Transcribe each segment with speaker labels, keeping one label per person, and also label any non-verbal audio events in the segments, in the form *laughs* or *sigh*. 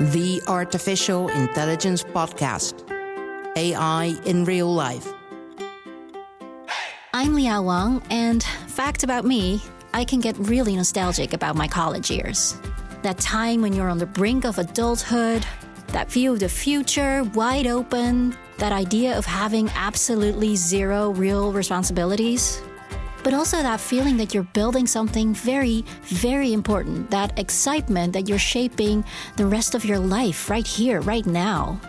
Speaker 1: the Artificial Intelligence Podcast AI in Real Life.
Speaker 2: I'm Liao Wang, and fact about me, I can get really nostalgic about my college years. That time when you're on the brink of adulthood, that view of the future wide open, that idea of having absolutely zero real responsibilities but also that feeling that you're building something very, very important, that excitement that you're shaping the rest of your life right here, right now.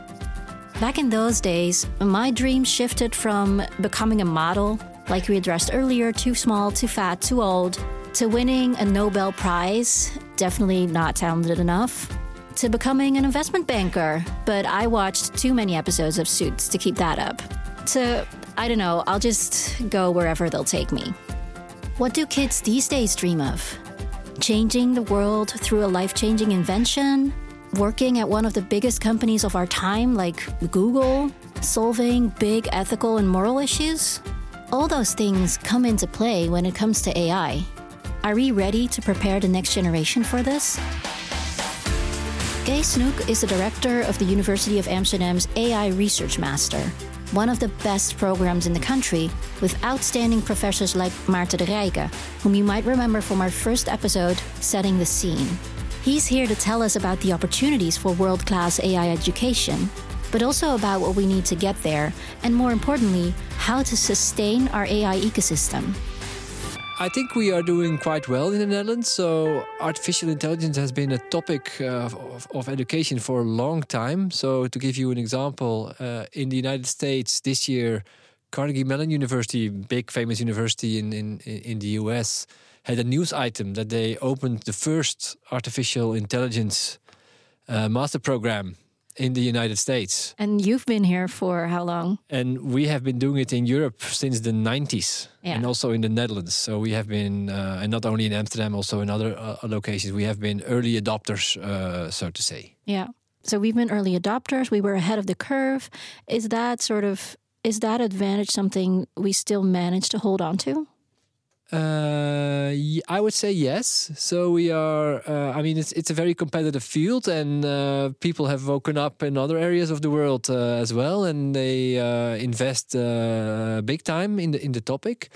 Speaker 2: Back in those days, my dream shifted from becoming a model, like we addressed earlier, too small, too fat, too old, to winning a Nobel Prize, definitely not talented enough, to becoming an investment banker, but I watched too many episodes of Suits to keep that up, to I don't know, I'll just go wherever they'll take me. What do kids these days dream of? Changing the world through a life changing invention? Working at one of the biggest companies of our time, like Google? Solving big ethical and moral issues? All those things come into play when it comes to AI. Are we ready to prepare the next generation for this? Cees Snoek is the director of the University of Amsterdam's AI Research Master one of the best programs in the country, with outstanding professors like Maarten de Rijke, whom you might remember from our first episode, Setting the Scene. He's here to tell us about the opportunities for world class AI education, but also about what we need to get there, and more importantly, how to sustain our AI ecosystem.
Speaker 3: I think we are doing quite well in the Netherlands. So, artificial intelligence has been a topic uh, of, of, education for a long time. So, to give you an example, uh, in the United States this year, Carnegie Mellon University, big famous university in, in, in the US, had a news item that they opened the first artificial intelligence uh, master program in the United States.
Speaker 2: And you've been here for how long?
Speaker 3: And we have been doing it in Europe since the 90s yeah. and also in the Netherlands. So we have been, uh, and not only in Amsterdam, also in other uh, locations, we have been early adopters, uh, so to say.
Speaker 2: Yeah. So we've been early adopters. We were ahead of the curve. Is that sort of, is that advantage something we still manage to hold on to?
Speaker 3: Uh, I would say yes. So we are. Uh, I mean, it's it's a very competitive field, and uh, people have woken up in other areas of the world uh, as well, and they uh, invest uh, big time in the in the topic.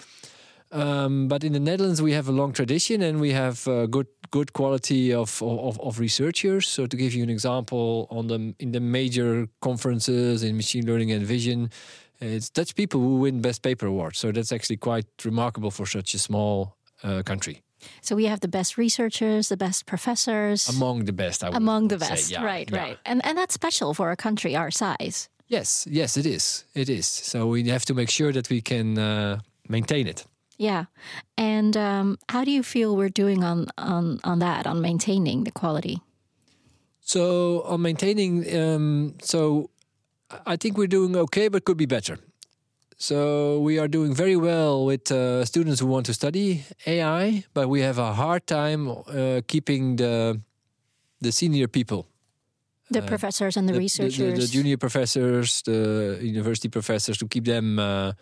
Speaker 3: Um, but in the Netherlands, we have a long tradition, and we have good good quality of, of, of researchers. So to give you an example, on the in the major conferences in machine learning and vision, it's Dutch people who win Best Paper Award. So that's actually quite remarkable for such a small uh, country.
Speaker 2: So we have the best researchers, the best professors.
Speaker 3: Among the best, I would
Speaker 2: Among the best,
Speaker 3: yeah,
Speaker 2: right,
Speaker 3: yeah.
Speaker 2: right. And, and that's special for a country our size.
Speaker 3: Yes, yes, it is. It is. So we have to make sure that we can uh, maintain it.
Speaker 2: Yeah. And um, how do you feel we're doing on, on, on that, on maintaining the quality?
Speaker 3: So on maintaining, um, so I think we're doing okay, but could be better. So we are doing very well with uh, students who want to study AI, but we have a hard time uh, keeping the the senior people,
Speaker 2: the uh, professors and the, the researchers,
Speaker 3: the, the, the, junior professors, the university professors, to keep them uh,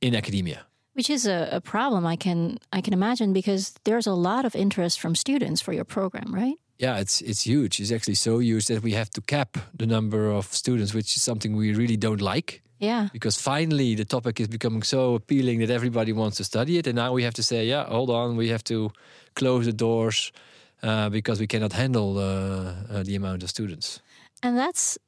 Speaker 3: in academia.
Speaker 2: Which is a, a problem I can I can imagine because there's a lot of interest from students for your program, right?
Speaker 3: Yeah, it's it's huge. It's actually so huge that we have to cap the number of students, which is something we really don't like.
Speaker 2: Yeah.
Speaker 3: Because finally the topic is becoming so appealing that everybody wants to study it, and now we have to say, yeah, hold on, we have to close the doors uh, because we cannot handle uh, uh, the amount of students.
Speaker 2: And that's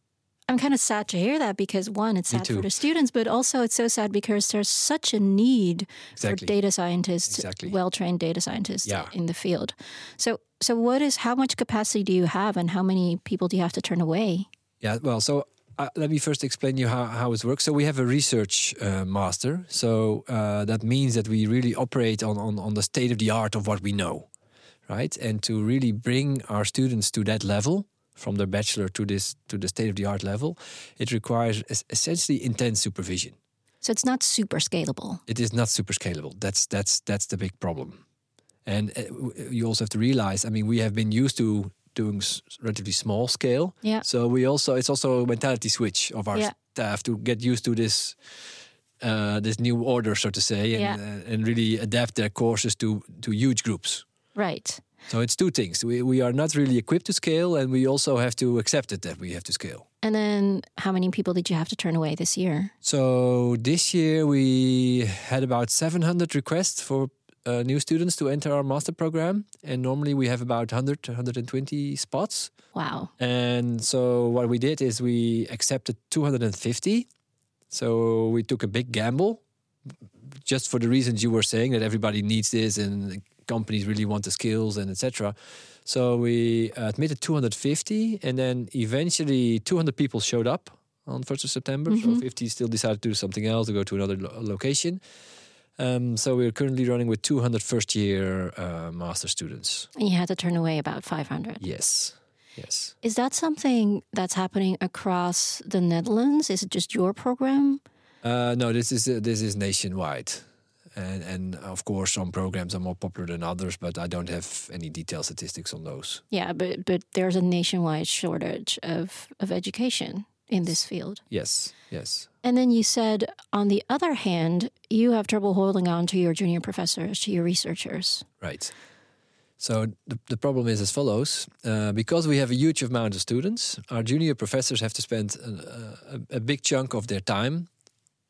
Speaker 2: I'm kind of sad to hear that because one, it's sad for the students, but also it's so sad because there's such a need exactly. for data scientists, exactly. well-trained data scientists yeah. in the field. So, so what is how much capacity do you have, and how many people do you have to turn away?
Speaker 3: Yeah, well, so uh, let me first explain you how, how it works. So we have a research uh, master. So uh, that means that we really operate on, on, on the state of the art of what we know, right? And to really bring our students to that level, from their bachelor to this to the state of the art level, it requires essentially intense supervision.
Speaker 2: So it's not super scalable.
Speaker 3: It is not super scalable. That's that's that's the big problem. And uh, you also have to realize. I mean, we have been used to doing relatively small scale.
Speaker 2: Yeah.
Speaker 3: So we also it's also a mentality switch of our yeah. staff to get used to this uh, this new order, so to say, and
Speaker 2: yeah.
Speaker 3: uh, and really adapt their courses to to huge groups.
Speaker 2: Right.
Speaker 3: So it's two things. We, we are not really equipped to scale, and we also have to accept it that we have to scale.
Speaker 2: And then how many people did you have to turn away this year?
Speaker 3: So this year we had about 700 requests for uh, new students to enter our master program, and normally we have about 100, 120 spots.
Speaker 2: Wow.
Speaker 3: And so what we did is we accepted 250. So we took a big gamble, just for the reasons you were saying that everybody needs this and companies really want the skills and etc. So we admitted 250, and then eventually 200 people showed up on 1st of September. So 50 still decided to do something else to go to another lo- location. Um, so we're currently running with 200 first year uh, master students.
Speaker 2: And you had to turn away about 500.
Speaker 3: Yes. Yes.
Speaker 2: Is that something that's happening across the Netherlands? Is it just your program?
Speaker 3: Uh, no, this is uh, this is nationwide, and and of course some programs are more popular than others, but I don't have any detailed statistics on those.
Speaker 2: Yeah, but but there's a nationwide shortage of of education in this field.
Speaker 3: Yes, yes,
Speaker 2: And then you said, on the other hand, you have trouble holding on to your junior professors, to your researchers.
Speaker 3: right. So the, the problem is as follows: uh, because we have a huge amount of students, our junior professors have to spend a, a, a big chunk of their time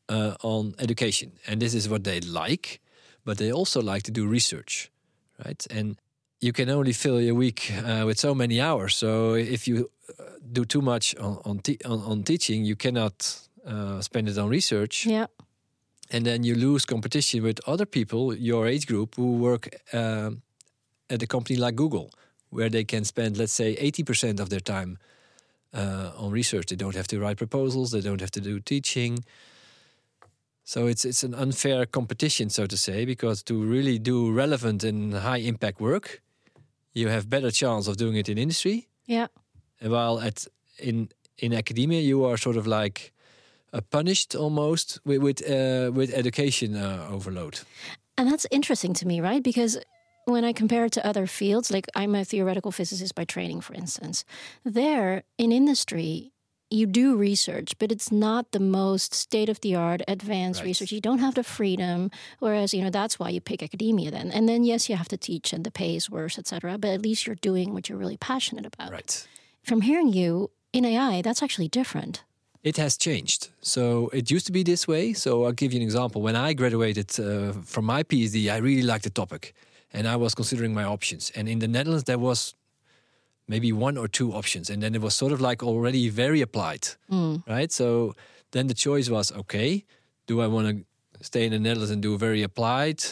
Speaker 3: uh, on education, and this is what they like, but they also like to do research, right? And you can only fill your week uh, with so many hours. So if you uh, do too much on on, te- on, on teaching, you cannot uh, spend it on research,
Speaker 2: Yeah.
Speaker 3: and then you lose competition with other people your age group who work um at a company like Google, where they can spend, let's say, eighty percent of their time uh, on research. They don't have to write proposals. They don't have to do teaching. So it's it's an unfair competition, so to say, because to really do relevant and high impact work, you have better chance of doing it in industry.
Speaker 2: Yeah.
Speaker 3: And while at in in academia, you are sort of like uh, punished almost with with, uh, with education uh, overload.
Speaker 2: And that's interesting to me, right? Because when I compare it to other fields, like I'm a theoretical physicist by training, for instance, there in industry, you do research, but it's not the most state of the art, advanced
Speaker 3: Right.
Speaker 2: research. You don't have the freedom. Whereas, you know, that's why you pick academia then. And then, yes, you have to teach and the pay is worse, etc. but at least you're doing what you're really passionate about.
Speaker 3: Right.
Speaker 2: From hearing you in AI, that's actually different.
Speaker 3: It has changed. So it used to be this way. So I'll give you an example. When I graduated uh, from my PhD, I really liked the topic and I was considering my options. And in the Netherlands, there was maybe one or two options. And then it was sort of like already very applied, right? So then the choice was okay, do I want to stay in the Netherlands and do a very applied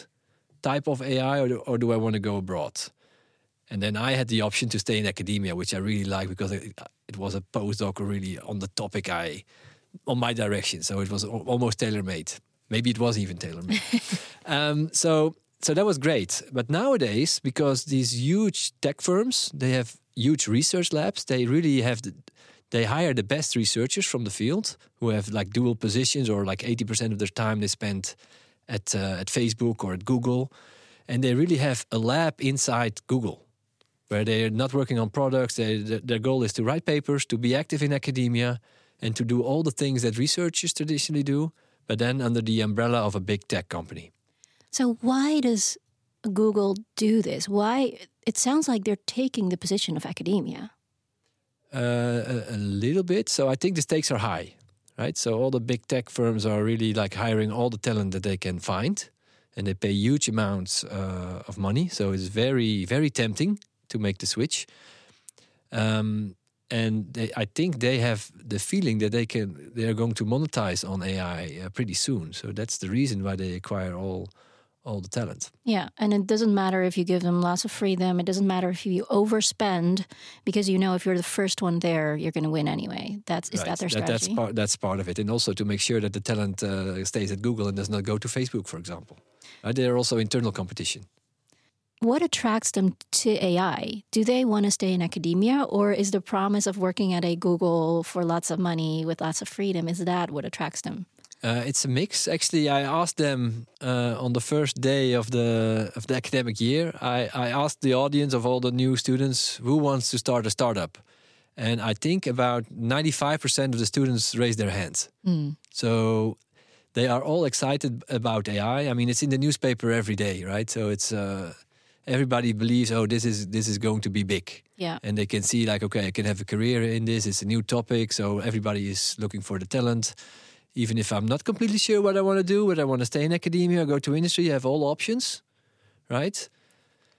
Speaker 3: type of AI or do, or do I want to go abroad? And then I had the option to stay in academia, which I really like because it, it was a postdoc really on the topic I, on my direction. So it was almost tailor made. Maybe it was even tailor made. *laughs* um, so so that was great. But nowadays, because these huge tech firms, they have huge research labs. They really have the, they hire the best researchers from the field who have like dual positions or like 80% of their time they spend at uh, at Facebook or at Google. And they really have a lab inside Google where they're not working on products. They, their goal is to write papers, to be active in academia, and to do all the things that researchers traditionally do, but then under the umbrella of a big tech company.
Speaker 2: So why does Google do this? Why it sounds like they're taking the position of academia.
Speaker 3: Uh, a, a little bit. So I think the stakes are high, right? So all the big tech firms are really like hiring all the talent that they can find, and they pay huge amounts uh, of money. So it's very, very tempting to make the switch. Um, and they, I think they have the feeling that they can, they are going to monetize on AI uh, pretty soon. So that's the reason why they acquire all, all the talent.
Speaker 2: Yeah, and it doesn't matter if you give them lots of freedom. It doesn't matter if you overspend because you know if you're the first one there, you're going to win anyway. That's is
Speaker 3: Right.
Speaker 2: that their
Speaker 3: That- that's part. That's part of it, and also to make sure that the talent uh, stays at Google and does not go to Facebook, for example. Right? There are also internal competition.
Speaker 2: what attracts them to AI? Do they want to stay in academia, or is the promise of working at a Google for lots of money with lots of freedom is that what attracts them?
Speaker 3: Uh, it's a mix. Actually, I asked them uh, on the first day of the of the academic year. I, I asked the audience of all the new students who wants to start a startup, and I think about ninety five percent of the students raised their hands. So they are all excited about AI. I mean, it's in the newspaper every day, right? So it's uh, everybody believes, oh, this is this is going to be big.
Speaker 2: Yeah.
Speaker 3: and they can see like okay i can have a career in this it's a new topic so everybody is looking for the talent even if i'm not completely sure what i want to do whether i want to stay in academia or go to industry you have all options right?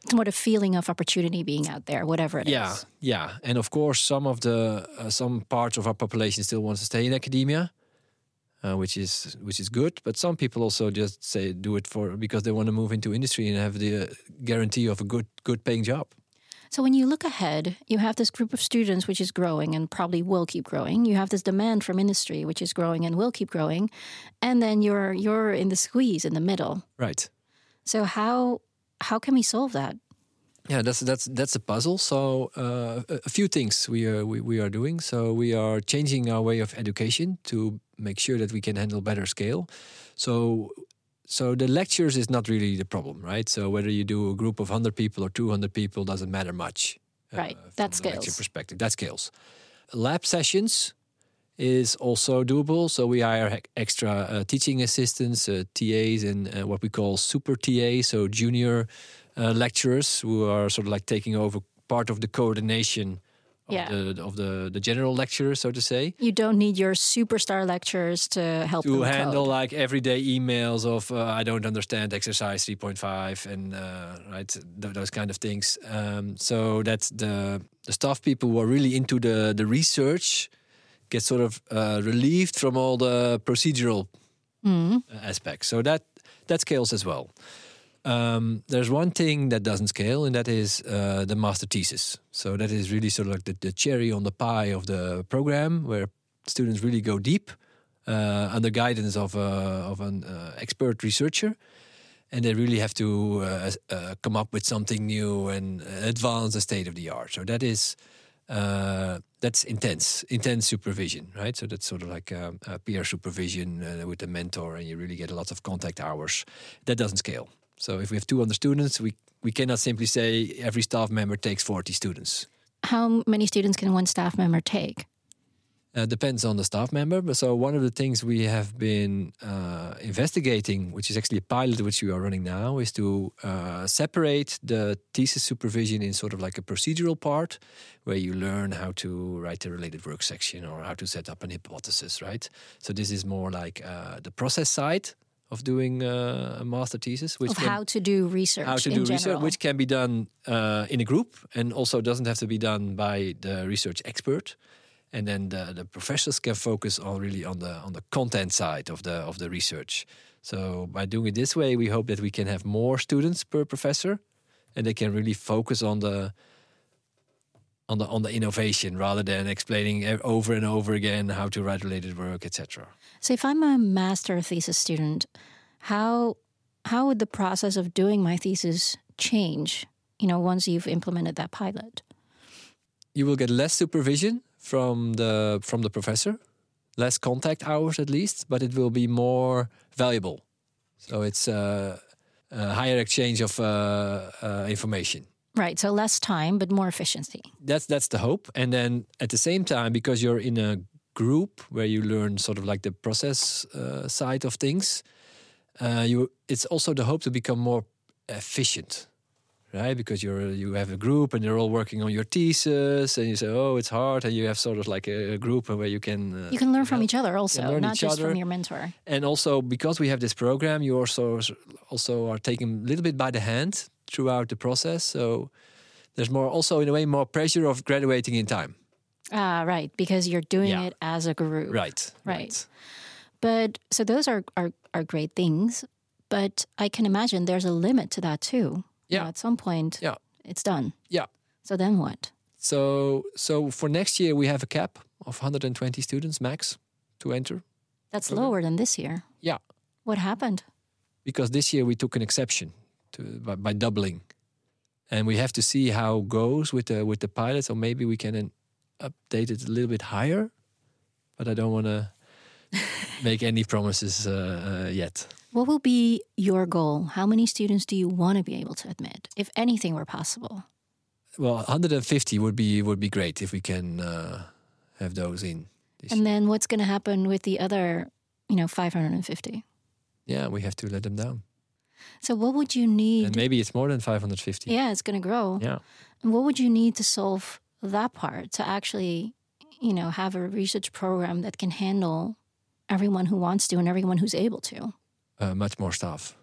Speaker 2: It's more the feeling of opportunity being out there, whatever it is.
Speaker 3: yeah. Yeah and of course some of the uh, some parts of our population still wants to stay in academia uh, which is which is good. But some people also just say do it for because they want to move into industry and have the uh, guarantee of a good good paying job
Speaker 2: So when you look ahead, you have this group of students which is growing and probably will keep growing. You have this demand from industry which is growing and will keep growing, and then you're you're in the squeeze in the middle.
Speaker 3: right
Speaker 2: So how how can we solve that?
Speaker 3: Yeah, that's that's that's a puzzle. So uh, a few things we are we, we are doing. So we are changing our way of education to make sure that we can handle better scale. So so the lectures is not really the problem, right? So whether you do a group of hundred people or two hundred people doesn't matter much. uh,
Speaker 2: Right,
Speaker 3: from
Speaker 2: that
Speaker 3: the lecture
Speaker 2: scales.
Speaker 3: perspective. That scales. Lab sessions is also doable. So we hire extra uh, teaching assistants, uh, TAs, and uh, what we call super TAs, so junior uh, lecturers who are sort of like taking over part of the coordination of,
Speaker 2: Yeah.
Speaker 3: the, of the, the general lecturer, so to say.
Speaker 2: You don't need your superstar lecturers to help
Speaker 3: To handle
Speaker 2: code.
Speaker 3: like everyday emails of uh, I don't understand exercise 3.5 and uh, right th- those kind of things. Um, so that's the the staff people who are really into the the research get sort of uh, relieved from all the procedural uh, aspects. So that that scales as well. Um, there's one thing that doesn't scale, and that is uh, the master thesis. So that is really sort of like the, the cherry on the pie of the program, where students really go deep uh, under guidance of a, of an uh, expert researcher, and they really have to uh, uh, come up with something new and advance the state of the art. So that is uh, that's intense, intense supervision, right? So that's sort of like um, uh, peer supervision uh, with a mentor, and you really get a lot of contact hours. That doesn't scale. So if we have 200 students, we we cannot simply say every staff member takes 40 students.
Speaker 2: How many students can one staff member take?
Speaker 3: Uh, depends on the staff member. But so one of the things we have been uh, investigating, which is actually a pilot which we are running now, is to uh, separate the thesis supervision in sort of like a procedural part, where you learn how to write a related work section or how to set up an hypothesis, right? So this is more like uh, the process side of doing uh, a master thesis, which
Speaker 2: Of
Speaker 3: can-
Speaker 2: how to do research
Speaker 3: how to do
Speaker 2: general.
Speaker 3: research, which can be done uh, in a group and also doesn't have to be done by the research expert. And then the, the professors can focus on really on the on the content side of the of the research. So by doing it this way, we hope that we can have more students per professor, and they can really focus on the on the on the innovation rather than explaining over and over again how to write related work, etc.
Speaker 2: So if I'm a master thesis student, how how would the process of doing my thesis change? You know, once you've implemented that pilot.
Speaker 3: you will get less supervision from the from the professor, less contact hours at least, but it will be more valuable. So it's uh, a higher exchange of uh, uh, information.
Speaker 2: Right. So less time, but more efficiency.
Speaker 3: That's that's the hope. And then at the same time, because you're in a group where you learn sort of like the process uh, side of things, uh, you it's also the hope to become more efficient right? Because you're you have a group and they're all working on your thesis, and you say, "Oh, it's hard," and you have sort of like a, a group where you can uh,
Speaker 2: You can learn from each other also, not just
Speaker 3: other.
Speaker 2: from your mentor.
Speaker 3: And also because we have this program, you also also are taken a little bit by the hand throughout the process. So there's more also in a way more pressure of graduating in time.
Speaker 2: Ah, right. Because you're doing
Speaker 3: Yeah.
Speaker 2: it as a group.
Speaker 3: Right.
Speaker 2: Right. But so those are, are are great things. But I can imagine there's a limit to that too. You
Speaker 3: Yeah.
Speaker 2: know, at some point,
Speaker 3: Yeah.
Speaker 2: it's done.
Speaker 3: Yeah.
Speaker 2: So then what?
Speaker 3: So so for next year we have a cap of 120 students max to enter.
Speaker 2: That's
Speaker 3: Okay.
Speaker 2: lower than this year.
Speaker 3: Yeah.
Speaker 2: What happened?
Speaker 3: because this year we took an exception to by, by doubling, and we have to see how it goes with the with the pilot. So maybe we can update it a little bit higher, but I don't want to *laughs* make any promises uh, uh, yet.
Speaker 2: What will be your goal? How many students do you want to be able to admit, if anything were possible?
Speaker 3: Well, 150 would be would be great if we can uh, have those in. This
Speaker 2: And
Speaker 3: year.
Speaker 2: then what's going to happen with the other, you know, 550?
Speaker 3: Yeah, we have to let them down.
Speaker 2: So what would you need?
Speaker 3: And maybe it's more than 550.
Speaker 2: yeah, it's going to grow.
Speaker 3: Yeah.
Speaker 2: And what would you need to solve that part to actually, you know, have a research program that can handle everyone who wants to and everyone who's able to?
Speaker 3: Uh, much more staff.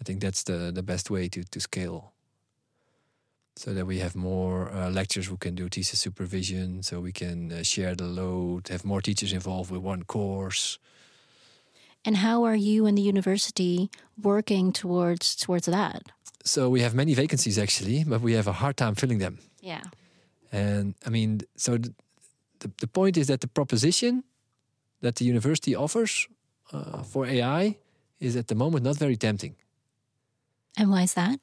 Speaker 3: I think that's the, the best way to, to scale. So that we have more uh, lecturers who can do thesis supervision, so we can uh, share the load, have more teachers involved with one course.
Speaker 2: And how are you and the university working towards towards that?
Speaker 3: So we have many vacancies actually, but we have a hard time filling them.
Speaker 2: Yeah.
Speaker 3: And I mean, so the, the, the point is that the proposition that the university offers uh, for AI is at the moment not very tempting
Speaker 2: And why is that?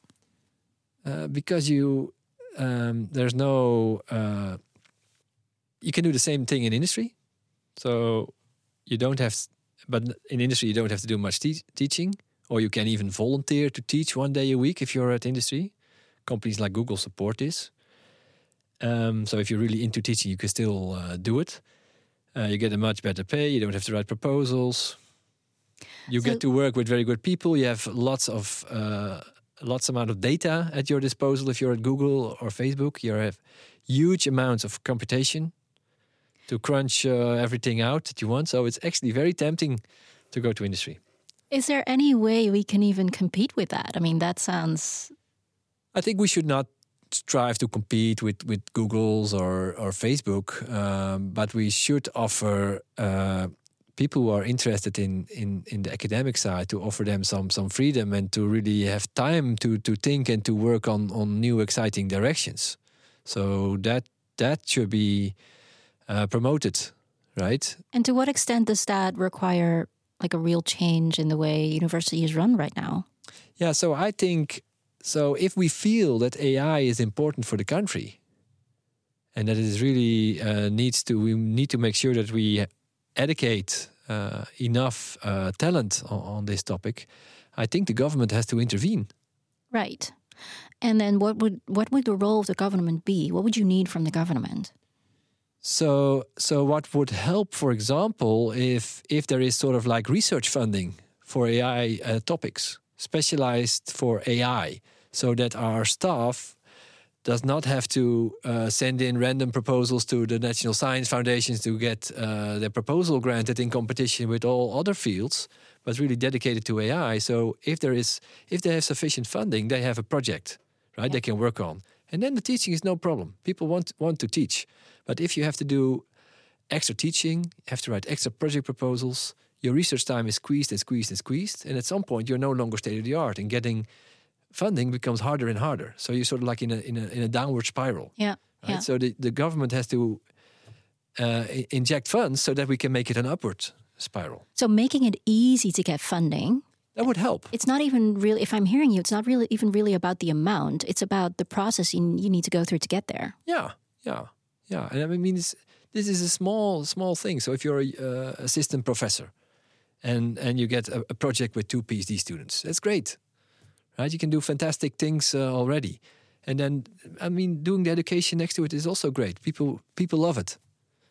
Speaker 3: uh, because you um, there's no uh, you can do the same thing in industry, so you don't have, but in industry you don't have to do much te- teaching, or you can even volunteer to teach one day a week if you're at industry. Companies like Google support this. Um, so if you're really into teaching, you can still uh, do it. Uh, you get a much better pay. You don't have to write proposals. You
Speaker 2: So-
Speaker 3: get to work with very good people. You have lots of uh, lots amount of data at your disposal. If you're at Google or Facebook, you have huge amounts of computation to crunch uh, everything out that you want. So it's actually very tempting to go to industry.
Speaker 2: Is there any way we can even compete with that? I mean, that sounds
Speaker 3: I think we should not strive to compete with, with Google's or, or Facebook, um, but we should offer uh, people who are interested in, in, in the academic side to offer them some some freedom and to really have time to, to think and to work on, on new exciting directions. So that that should be uh, promoted, right?
Speaker 2: And to what extent does that require like a real change in the way university is run right now?
Speaker 3: Yeah, so I think so if we feel that AI is important for the country and that it is really uh, needs to we need to make sure that we educate uh, enough uh, talent on, on this topic, I think the government has to intervene.
Speaker 2: Right. And then what would what would the role of the government be? What would you need from the government?
Speaker 3: So, so what would help, for example, if if there is sort of like research funding for AI uh, topics, specialized for AI, so that our staff does not have to uh, send in random proposals to the National Science Foundations to get uh, their proposal granted in competition with all other fields, but really dedicated to AI. So if there is, if they have sufficient funding, they have a project, right? They can work on, and then the teaching is no problem. People want want to teach, but if you have to do extra teaching, have to write extra project proposals, your research time is squeezed and squeezed and squeezed, and at some point you're no longer state of the art, and getting funding becomes harder and harder. So you're sort of like in a in a in a downward spiral.
Speaker 2: Yeah.
Speaker 3: Right?
Speaker 2: Yeah.
Speaker 3: So the, the government has to uh, inject funds so that we can make it an upward spiral.
Speaker 2: So making it easy to get funding.
Speaker 3: That would help.
Speaker 2: It's not even really if I'm hearing you, it's not really even really about the amount. It's about the process you, you need to go through to get there.
Speaker 3: Yeah, yeah, yeah. And I mean, it's, this is a small, small thing. So if you're a uh, assistant professor, and and you get a, a project with two PhD students, that's great, right? You can do fantastic things uh, already. And then, I mean, doing the education next to it is also great. People people love it.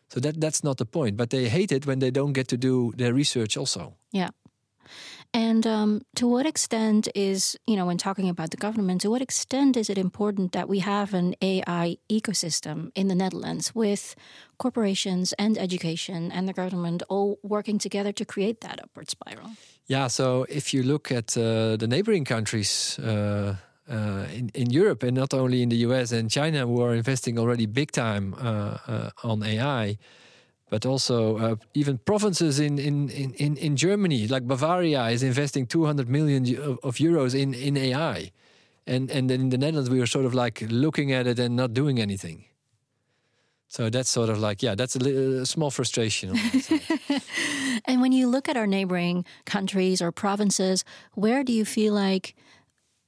Speaker 3: So that that's not the point. But they hate it when they don't get to do their research also.
Speaker 2: Yeah. And um, to what extent is, you know, when talking about the government, to what extent is it important that we have an AI ecosystem in the Netherlands with corporations and education and the government all working together to create that upward spiral?
Speaker 3: Yeah, so if you look at uh, the neighboring countries uh, uh, in, in Europe, and not only in the US and China, who are investing already big time uh, uh, on AI, but also uh, even provinces in, in, in, in- Germany, like Bavaria, is investing 200 million eu- of euros in, in AI. And, and then in the Netherlands, we are sort of like looking at it and not doing anything. So that's sort of like, yeah, that's a, li- a small frustration. On. *laughs*
Speaker 2: And when you look at our neighboring countries or provinces, where do you feel like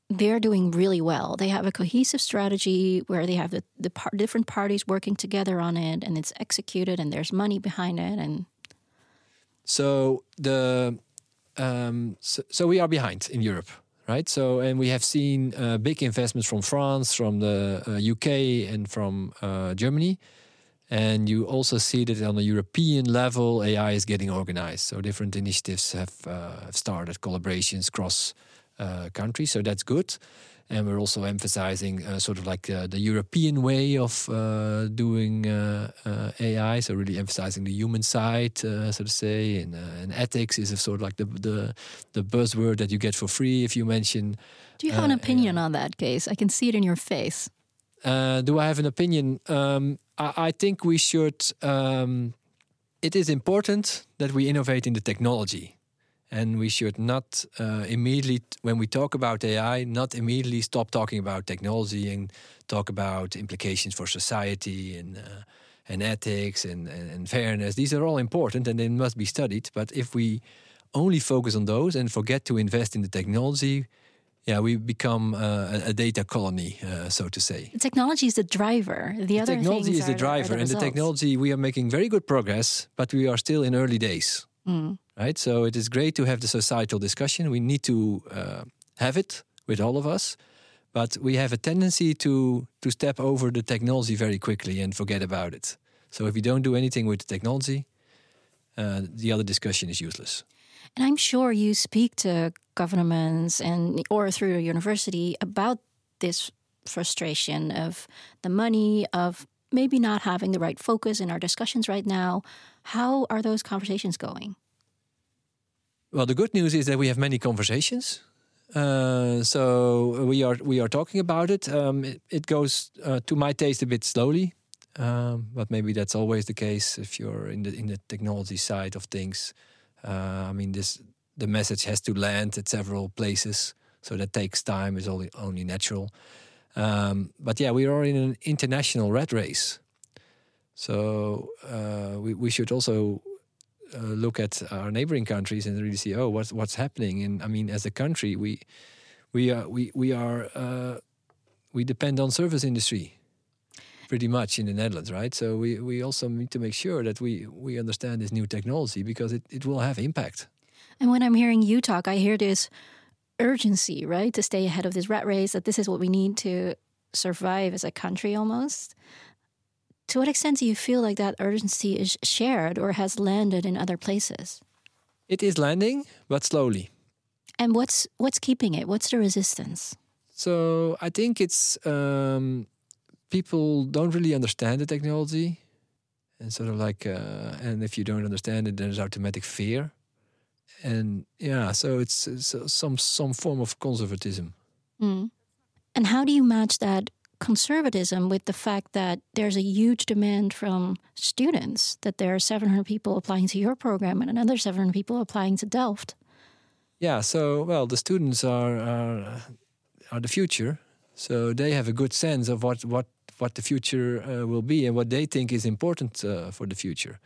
Speaker 2: they're doing really well? They have a cohesive strategy where they have the, the par- different parties working together on it and it's executed and there's money behind it. And
Speaker 3: So the um, so, so we are behind in Europe, right? So and we have seen uh, big investments from France, from the uh, UK, and from uh, Germany. And you also see that on a European level, AI is getting organized. So different initiatives have, uh, have started, collaborations, cross uh, countries. So that's good. And we're also emphasizing uh, sort of like uh, the European way of uh, doing uh, uh, AI. So really emphasizing the human side, so to say, and, and, ethics is a sort of like the, the the buzzword that you get for free if you mention.
Speaker 2: Do you have an opinion on that, Cees? I can see it in your face.
Speaker 3: Do I have an opinion? Um, I, I, think we should. Um, it is important that we innovate in the technology and we should not uh, immediately when we talk about ai not immediately stop talking about technology and talk about implications for society and uh, and ethics and, and, and, fairness these are all important and they must be studied but if we only focus on those and forget to invest in the technology yeah, we become uh, a data colony, uh, so to say.
Speaker 2: The technology is the driver. The, the other
Speaker 3: technology is the driver,
Speaker 2: the
Speaker 3: and the technology we are making very good progress, but we are still in early days. Mm. Right, so it is great to have the societal discussion. We need to uh, have it with all of us, but we have a tendency to to step over the technology very quickly and forget about it. So if we don't do anything with the technology, uh, the other discussion is useless.
Speaker 2: And I'm sure you speak to governments and or through a university about this frustration of the money of maybe not having the right focus in our discussions right now. How are those conversations going?
Speaker 3: Well, the good news is that we have many conversations. Uh, so we are we are talking about it. Um, it, it, goes uh, to my taste a bit slowly, um, but maybe that's always the case if you're in the in the technology side of things. Uh, I mean, this the message has to land at several places, so that takes time. is only only natural. Um, but yeah, we are in an international rat race, so uh, we we should also uh, look at our neighboring countries and really see, oh, what's what's happening. And I mean, as a country, we we are we we are uh, we depend on service industry pretty much in the Netherlands, right? So we, we also need to make sure that we, we understand this new technology because it, it will have impact.
Speaker 2: And when I'm hearing you talk, I hear this urgency, right? To stay ahead of this rat race, that this is what we need to survive as a country almost. To what extent do you feel like that urgency is shared or has landed in other places?
Speaker 3: It is landing, but slowly.
Speaker 2: And what's what's keeping it? What's the resistance?
Speaker 3: So I think it's um, people don't really understand the technology, and sort of like, uh, and if you don't understand it, there's automatic fear, and yeah, so it's, it's some some form of conservatism.
Speaker 2: Mm. And how do you match that conservatism with the fact that there's a huge demand from students that there are 700 people applying to your program and another 700 people applying to Delft?
Speaker 3: Yeah, so well, the students are are, are the future, so they have a good sense of what what what the future uh, will be and what they think is important uh, for the future.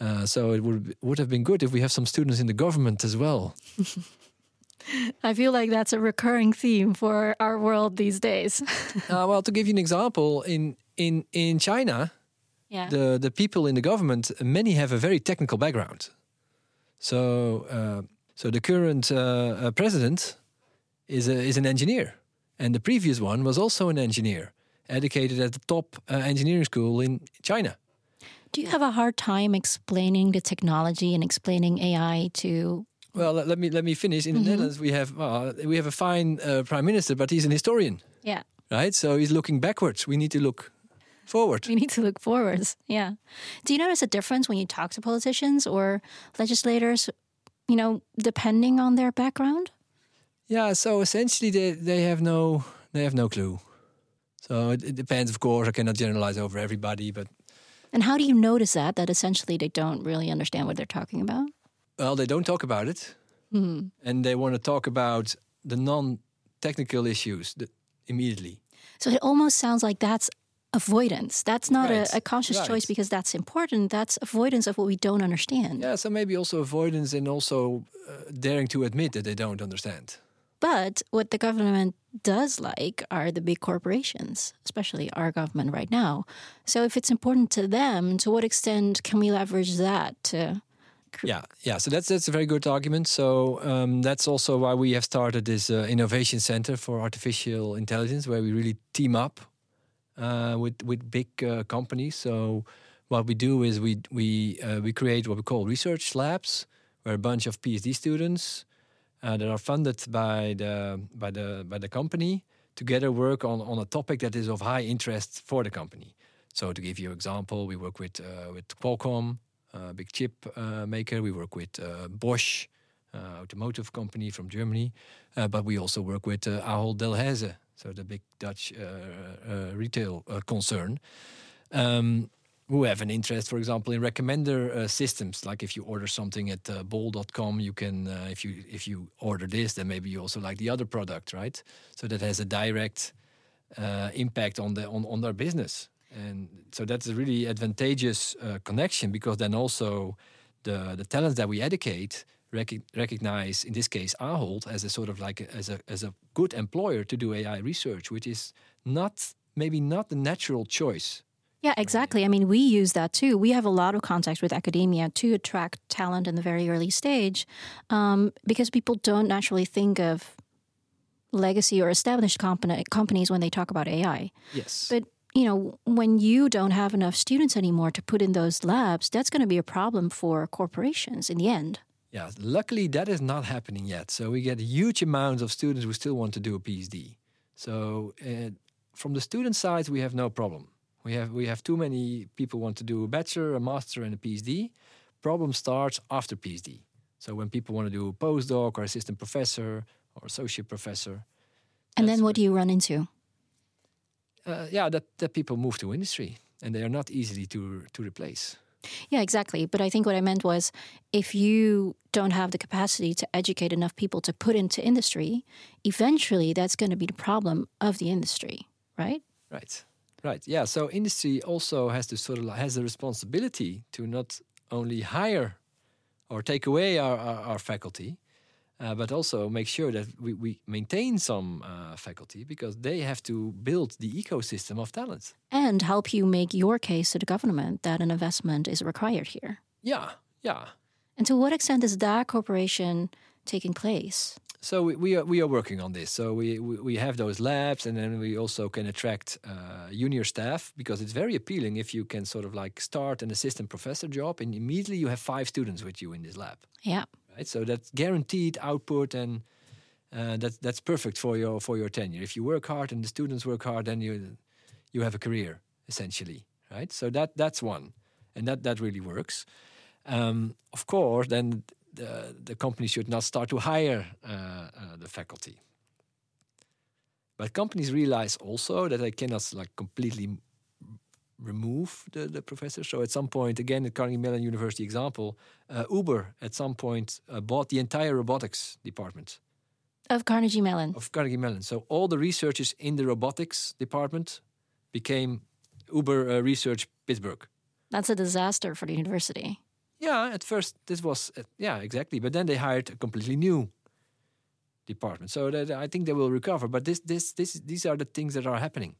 Speaker 3: Uh, so it would would have been good if we have some students in the government as well. *laughs*
Speaker 2: I feel like that's a recurring theme for our world these days. *laughs*
Speaker 3: uh, well, to give you an example, in in in China, yeah. the the people in the government many have a very technical background. So uh, so the current uh, president is a, is an engineer, and the previous one was also an engineer educated at the top uh, engineering school in China.
Speaker 2: Do you have a hard time explaining the technology and explaining AI to?
Speaker 3: Well, let, let me let me finish. In mm -hmm. the mm-hmm. Netherlands, we have uh, we have a fine uh, prime minister, but he's an historian.
Speaker 2: Yeah.
Speaker 3: Right. So he's looking backwards. We need to look forward.
Speaker 2: We need to look forwards. Yeah. Do you notice a difference when you talk to politicians or legislators? You know, depending on their background.
Speaker 3: Yeah. So essentially, they they have no they have no clue. So it, it depends, of course. I cannot generalize over everybody, but.
Speaker 2: And how do you notice that? That essentially they don't really understand what they're talking about.
Speaker 3: Well, they don't talk about it, mm-hmm. and they want to talk about the non-technical issues immediately.
Speaker 2: So it almost sounds like that's avoidance. That's not right. a, a, conscious right. choice because that's important. That's avoidance of what we don't understand.
Speaker 3: Yeah, so maybe also avoidance and also uh, daring to admit that they don't understand.
Speaker 2: But what the government does like are the big corporations, especially our government right now. So if it's important to them, to what extent can we leverage that to?
Speaker 3: Yeah, yeah. So that's that's a very good argument. So um, that's also why we have started this uh, innovation center for artificial intelligence, where we really team up uh, with with big uh, companies. So what we do is we we uh, we create what we call research labs, where a bunch of PhD students uh, that are funded by the by the by the company together work on, on a topic that is of high interest for the company. So to give you an example, we work with uh, with Qualcomm, a big chip uh, maker. We work with uh, Bosch, uh, automotive company from Germany, uh, but we also work with uh, Ahold Delhaize, so the big Dutch retail concern. Um, who have an interest, for example, in recommender uh, systems. Like if you order something at uh, you can uh, if you if you order this, then maybe you also like the other product, right? So that has a direct uh, impact on the on, on their business, and so that's a really advantageous uh, connection because then also the the talents that we educate rec- recognize, in this case, Ahold as a sort of like a, as a as a good employer to do AI research, which is not maybe not the natural choice
Speaker 2: yeah, exactly. I mean, we use that too. We have a lot of contact with academia to attract talent in the very early stage um, because people don't naturally think of legacy or established company, companies when they talk about AI.
Speaker 3: Yes.
Speaker 2: But you know, when you don't have enough students anymore to put in those labs, that's going to be a problem for corporations in the end.
Speaker 3: Yeah, luckily that is not happening yet. So we get huge amounts of students who still want to do a PhD. So uh, from the student side, we have no problem. We have we have too many people want to do a bachelor, a master, and a PhD. Problem starts after PhD. So when people want to do a postdoc or assistant professor or associate professor.
Speaker 2: And then what do you run into?
Speaker 3: Uh, yeah, that, that people move to industry and they are not easily to to replace.
Speaker 2: Yeah, exactly. But I think what I meant was if you don't have the capacity to educate enough people to put into industry, eventually that's going to be the problem of the industry, right?
Speaker 3: Right. Right. Yeah. So industry also has to sort of has the responsibility to not only hire or take away our, our, our faculty, uh, but also make sure that we, we maintain some uh, faculty because they have to build the ecosystem of talent
Speaker 2: and help you make your case to the government that an investment is required here.
Speaker 3: Yeah. Yeah.
Speaker 2: And to what extent is that cooperation taking place?
Speaker 3: So we, we, are we are working on this. So we, we, we have those labs, and then we also can attract uh, junior staff because it's very appealing if you can sort of like start an assistant professor job, and immediately you have five students with you in this lab.
Speaker 2: Yeah.
Speaker 3: Right. So that's guaranteed output, and uh, that's that's perfect for your for your tenure. If you work hard and the students work hard, then you you have a career essentially. Right. So that that's one, and that that really works. Um, of course, then the, the company should not start to hire uh, uh, the faculty. But companies realize also that they cannot like completely remove the, the professor. So at some point, again, the Carnegie Mellon University example, uh, Uber at some point uh, bought the entire robotics department
Speaker 2: of Carnegie Mellon.
Speaker 3: Of Carnegie Mellon. So all the researchers in the robotics department became Uber uh, Research Pittsburgh.
Speaker 2: That's a disaster for the university.
Speaker 3: Yeah, at first this was uh, yeah exactly, but then they hired a completely new department. So that I think they will recover. But this this this these are the things that are happening.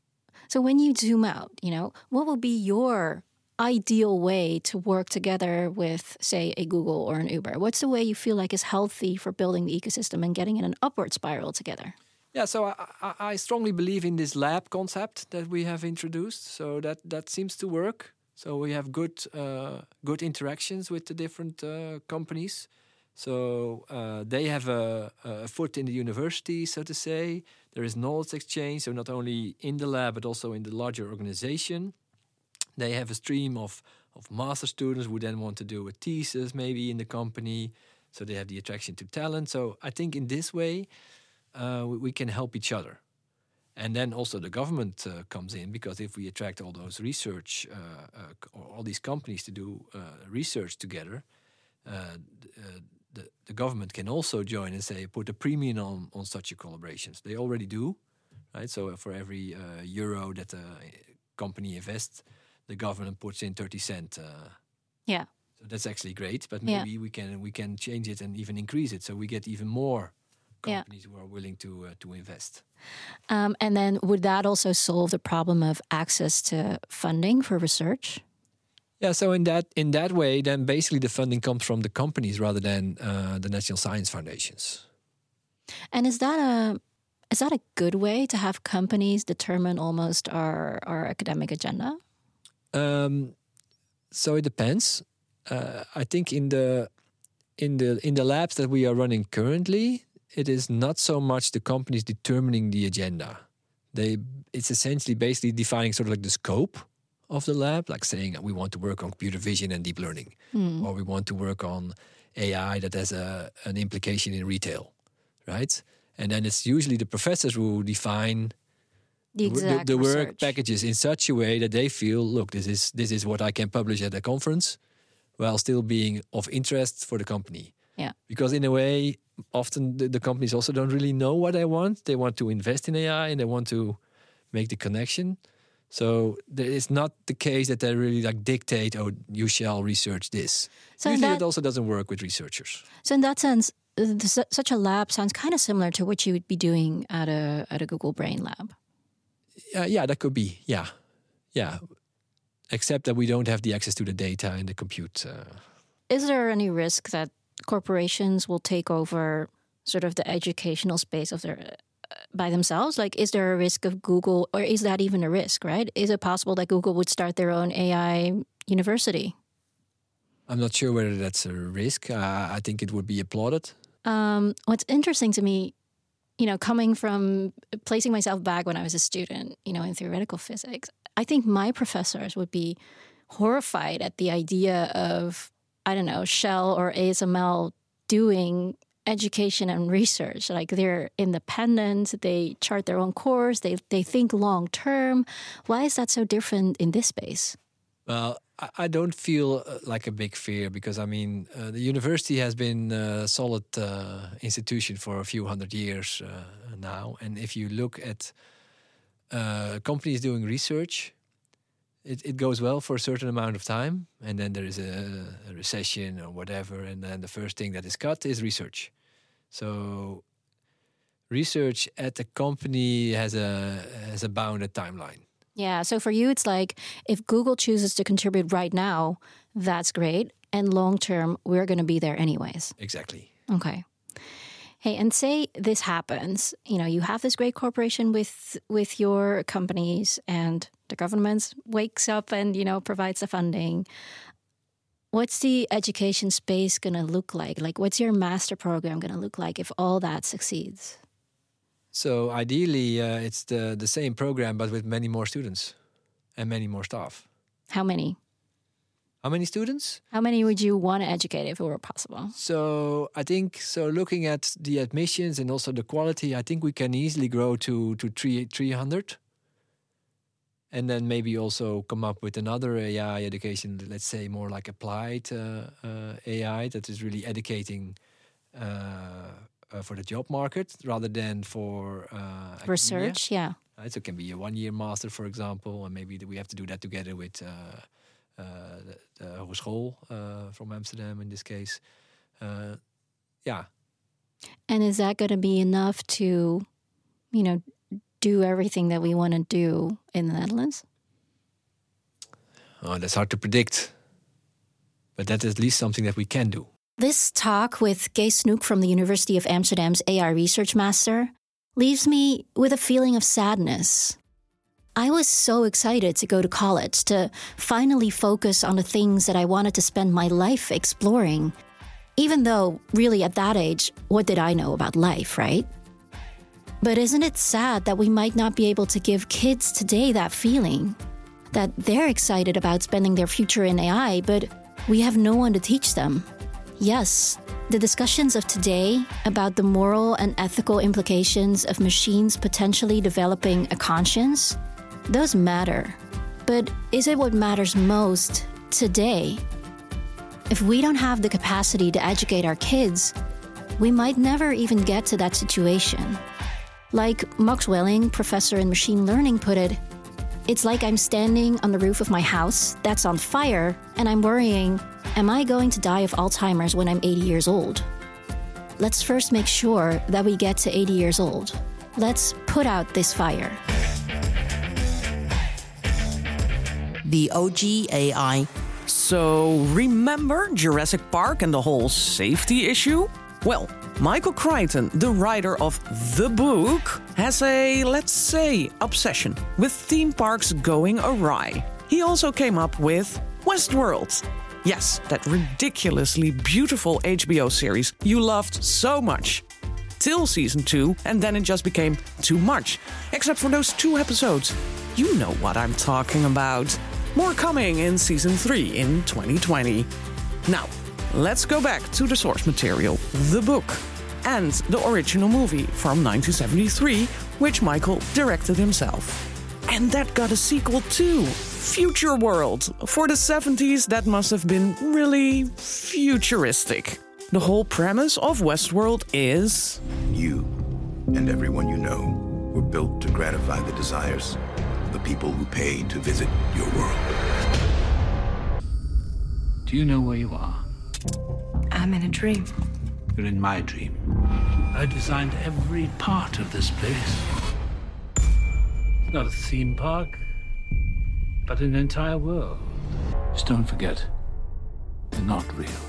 Speaker 2: So when you zoom out, you know, what will be your ideal way to work together with, say, a Google or an Uber? What's the way you feel like is healthy for building the ecosystem and getting in an upward spiral together?
Speaker 3: Yeah, so I, I, I strongly believe in this lab concept that we have introduced. So that that seems to work. So we have good uh, good interactions with the different uh, companies. So uh, they have a, a, foot in the university, so to say. There is knowledge exchange, so not only in the lab but also in the larger organization. They have a stream of of master students who then want to do a thesis, maybe in the company. So they have the attraction to talent. So I think in this way, uh, we, we can help each other. And then also the government uh, comes in because if we attract all those research uh, uh, or all these companies to do uh, research together, uh, uh, the, the government can also join and say put a premium on, on such a collaborations. They already do, right? So for every euro that a company invests, the government puts in thirty cent.
Speaker 2: yeah.
Speaker 3: So that's actually great, but maybe yeah. we can we can change it and even increase it, so we get even more companies yeah. who are willing to uh, to invest.
Speaker 2: Um, and then would that also solve the problem of access to funding for research?
Speaker 3: Yeah, so in that in that way, then basically the funding comes from the companies rather than uh, the national science foundations.
Speaker 2: And is that a is that a good way to have companies determine almost our our academic agenda?
Speaker 3: Um, so it depends. Uh, I think in the in the in the labs that we are running currently, it is not so much the companies determining the agenda. They it's essentially basically defining sort of like the scope of the lab, like saying we want to work on computer vision and deep learning, hmm. or we want to work on AI that has a an implication in retail, right? And then it's usually the professors who define
Speaker 2: The
Speaker 3: the, the work packages in such a way that they feel, look, this is this is what I can publish at a conference, while still being of interest for the company.
Speaker 2: Yeah.
Speaker 3: Because in a way, often the, the companies also don't really know what they want. They want to invest in AI and they want to make the connection. So it's not the case that they really like dictate, oh, you shall research this.
Speaker 2: So
Speaker 3: Usually
Speaker 2: that-
Speaker 3: it also doesn't work with researchers.
Speaker 2: So in that sense, uh, the, such a lab sounds kind of similar to what you would be doing at a at a Google Brain lab.
Speaker 3: Uh, yeah, that could be. Yeah, yeah. Except that we don't have the access to the data and the compute. Uh,
Speaker 2: Is there any risk that corporations will take over sort of the educational space of their uh, by themselves? Like, is there a risk of Google, or is that even a risk? Right? Is it possible that Google would start their own AI university?
Speaker 3: I'm not sure whether that's a risk. Uh, I think it would be applauded.
Speaker 2: Um, what's interesting to me, you know, coming from placing myself back when I was a student, you know, in theoretical physics, I think my professors would be horrified at the idea of, I don't know, Shell or ASML doing education and research. Like they're independent, they chart their own course, they, they think long term. Why is that so different in this space?
Speaker 3: Well, I, don't feel uh, like a big fear because I mean uh, the university has been a solid uh, institution for a few hundred years uh, now, and if you look at uh, companies doing research, it, it goes well for a certain amount of time, and then there is a, a recession or whatever, and then the first thing that is cut is research. So research at the company has a has a bounded timeline.
Speaker 2: Yeah. So for you, it's like if Google chooses to contribute right now, that's great. And long term, we're going to be there anyways.
Speaker 3: Exactly.
Speaker 2: Okay. Hey, and say this happens, you know, you have this great corporation with with your companies and the government wakes up and, you know, provides the funding. What's the education space going to look like? Like what's your master program going to look like if all that succeeds?
Speaker 3: So ideally, uh, it's the the same program, but with many more students and many more staff.
Speaker 2: How many?
Speaker 3: How many students?
Speaker 2: How many would you want to educate if it were possible?
Speaker 3: So I think so. Looking at the admissions and also the quality, I think we can easily grow to to three three hundred, and then maybe also come up with another AI education. Let's say more like applied uh, uh, AI that is really educating. Uh, uh, for the job market rather than for uh, academia.
Speaker 2: Research, yeah.
Speaker 3: Right? So it can be a one-year master, for example, and maybe we have to do that together with uh, uh, the, the hogeschool uh, from Amsterdam in this case. Uh, yeah,
Speaker 2: And is that going to be enough to, you know, do everything that we want to do in the Netherlands?
Speaker 3: oh, that's hard to predict, but that is at least something that we can do.
Speaker 2: This talk with Cees Snoek from the University of Amsterdam's AI Research Master leaves me with a feeling of sadness. I was so excited to go to college, to finally focus on the things that I wanted to spend my life exploring. Even though, really, at that age, what did I know about life, right? But isn't it sad that we might not be able to give kids today that feeling? That they're excited about spending their future in AI, but we have no one to teach them. Yes, the discussions of today about the moral and ethical implications of machines potentially developing a conscience, those matter. But is it what matters most today? If we don't have the capacity to educate our kids, we might never even get to that situation. Like Max Welling, professor in machine learning, put it, it's like I'm standing on the roof of my house that's on fire, and I'm worrying, am I going to die of Alzheimer's when I'm 80 years old? Let's first make sure that we get to 80 years old. Let's put out this fire.
Speaker 1: The OG AI.
Speaker 4: So, remember Jurassic Park and the whole safety issue? Well, Michael Crichton, the writer of the book, has a, let's say, obsession with theme parks going awry. He also came up with Westworld. Yes, that ridiculously beautiful HBO series you loved so much. Till season 2, and then it just became too much. Except for those two episodes. You know what I'm talking about. More coming in season 3 in 2020. Now, let's go back to the source material, the book, and the original movie from 1973, which Michael directed himself. And that got a sequel too Future World. For the 70s, that must have been really futuristic. The whole premise of Westworld is.
Speaker 5: You and everyone you know were built to gratify the desires people who pay to visit your world.
Speaker 6: Do you know where you are?
Speaker 7: I'm in a dream.
Speaker 6: You're in my dream. I designed every part of this place. It's not a theme park, but an entire world. Just don't forget, they're not real.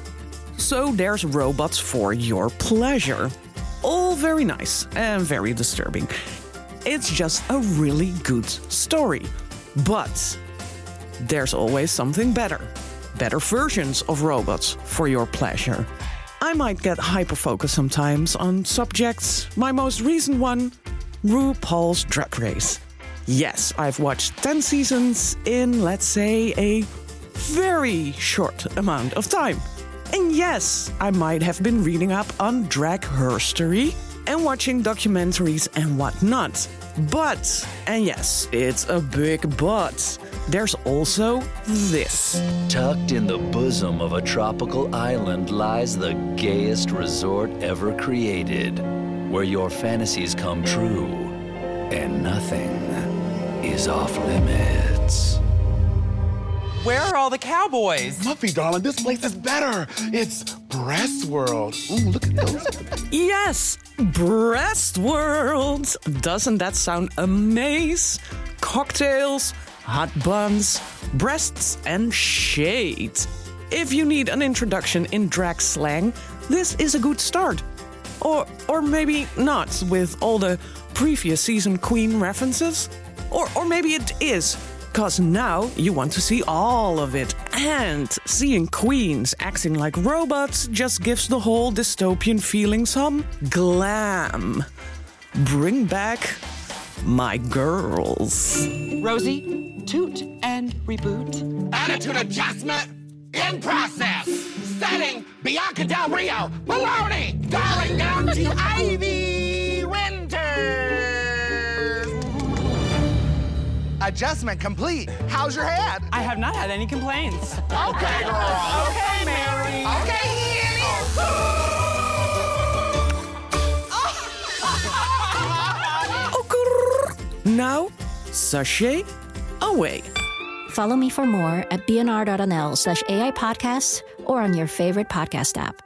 Speaker 4: So there's robots for your pleasure. All very nice and very disturbing. It's just a really good story. But there's always something better. Better versions of robots for your pleasure. I might get hyper focused sometimes on subjects. My most recent one RuPaul's Drag Race. Yes, I've watched 10 seasons in, let's say, a very short amount of time. And yes, I might have been reading up on drag herstory and watching documentaries and whatnot. But, and yes, it's a big but, there's also this.
Speaker 8: Tucked in the bosom of a tropical island lies the gayest resort ever created, where your fantasies come true and nothing is off limits.
Speaker 9: Where are all the cowboys?
Speaker 10: Muffy, darling, this place is better. It's Breast World. Ooh, look at those.
Speaker 4: Yes, Breast World. Doesn't that sound amazing? Cocktails, hot buns, breasts, and shade. If you need an introduction in drag slang, this is a good start. Or, or maybe not with all the previous season queen references. Or, or maybe it is, because now you want to see all of it. And seeing queens acting like robots just gives the whole dystopian feeling some glam. Bring back my girls.
Speaker 9: Rosie, toot and reboot.
Speaker 10: Attitude adjustment in process. Setting Bianca Del Rio. Maloney, Going down to Ivy Adjustment complete. How's your head?
Speaker 9: I have not had any complaints.
Speaker 10: Okay, girl.
Speaker 9: Okay, Mary.
Speaker 10: Okay, oh,
Speaker 4: Now, sachet away.
Speaker 2: Follow me for more at bnr.nl slash AI podcasts or on your favorite podcast app.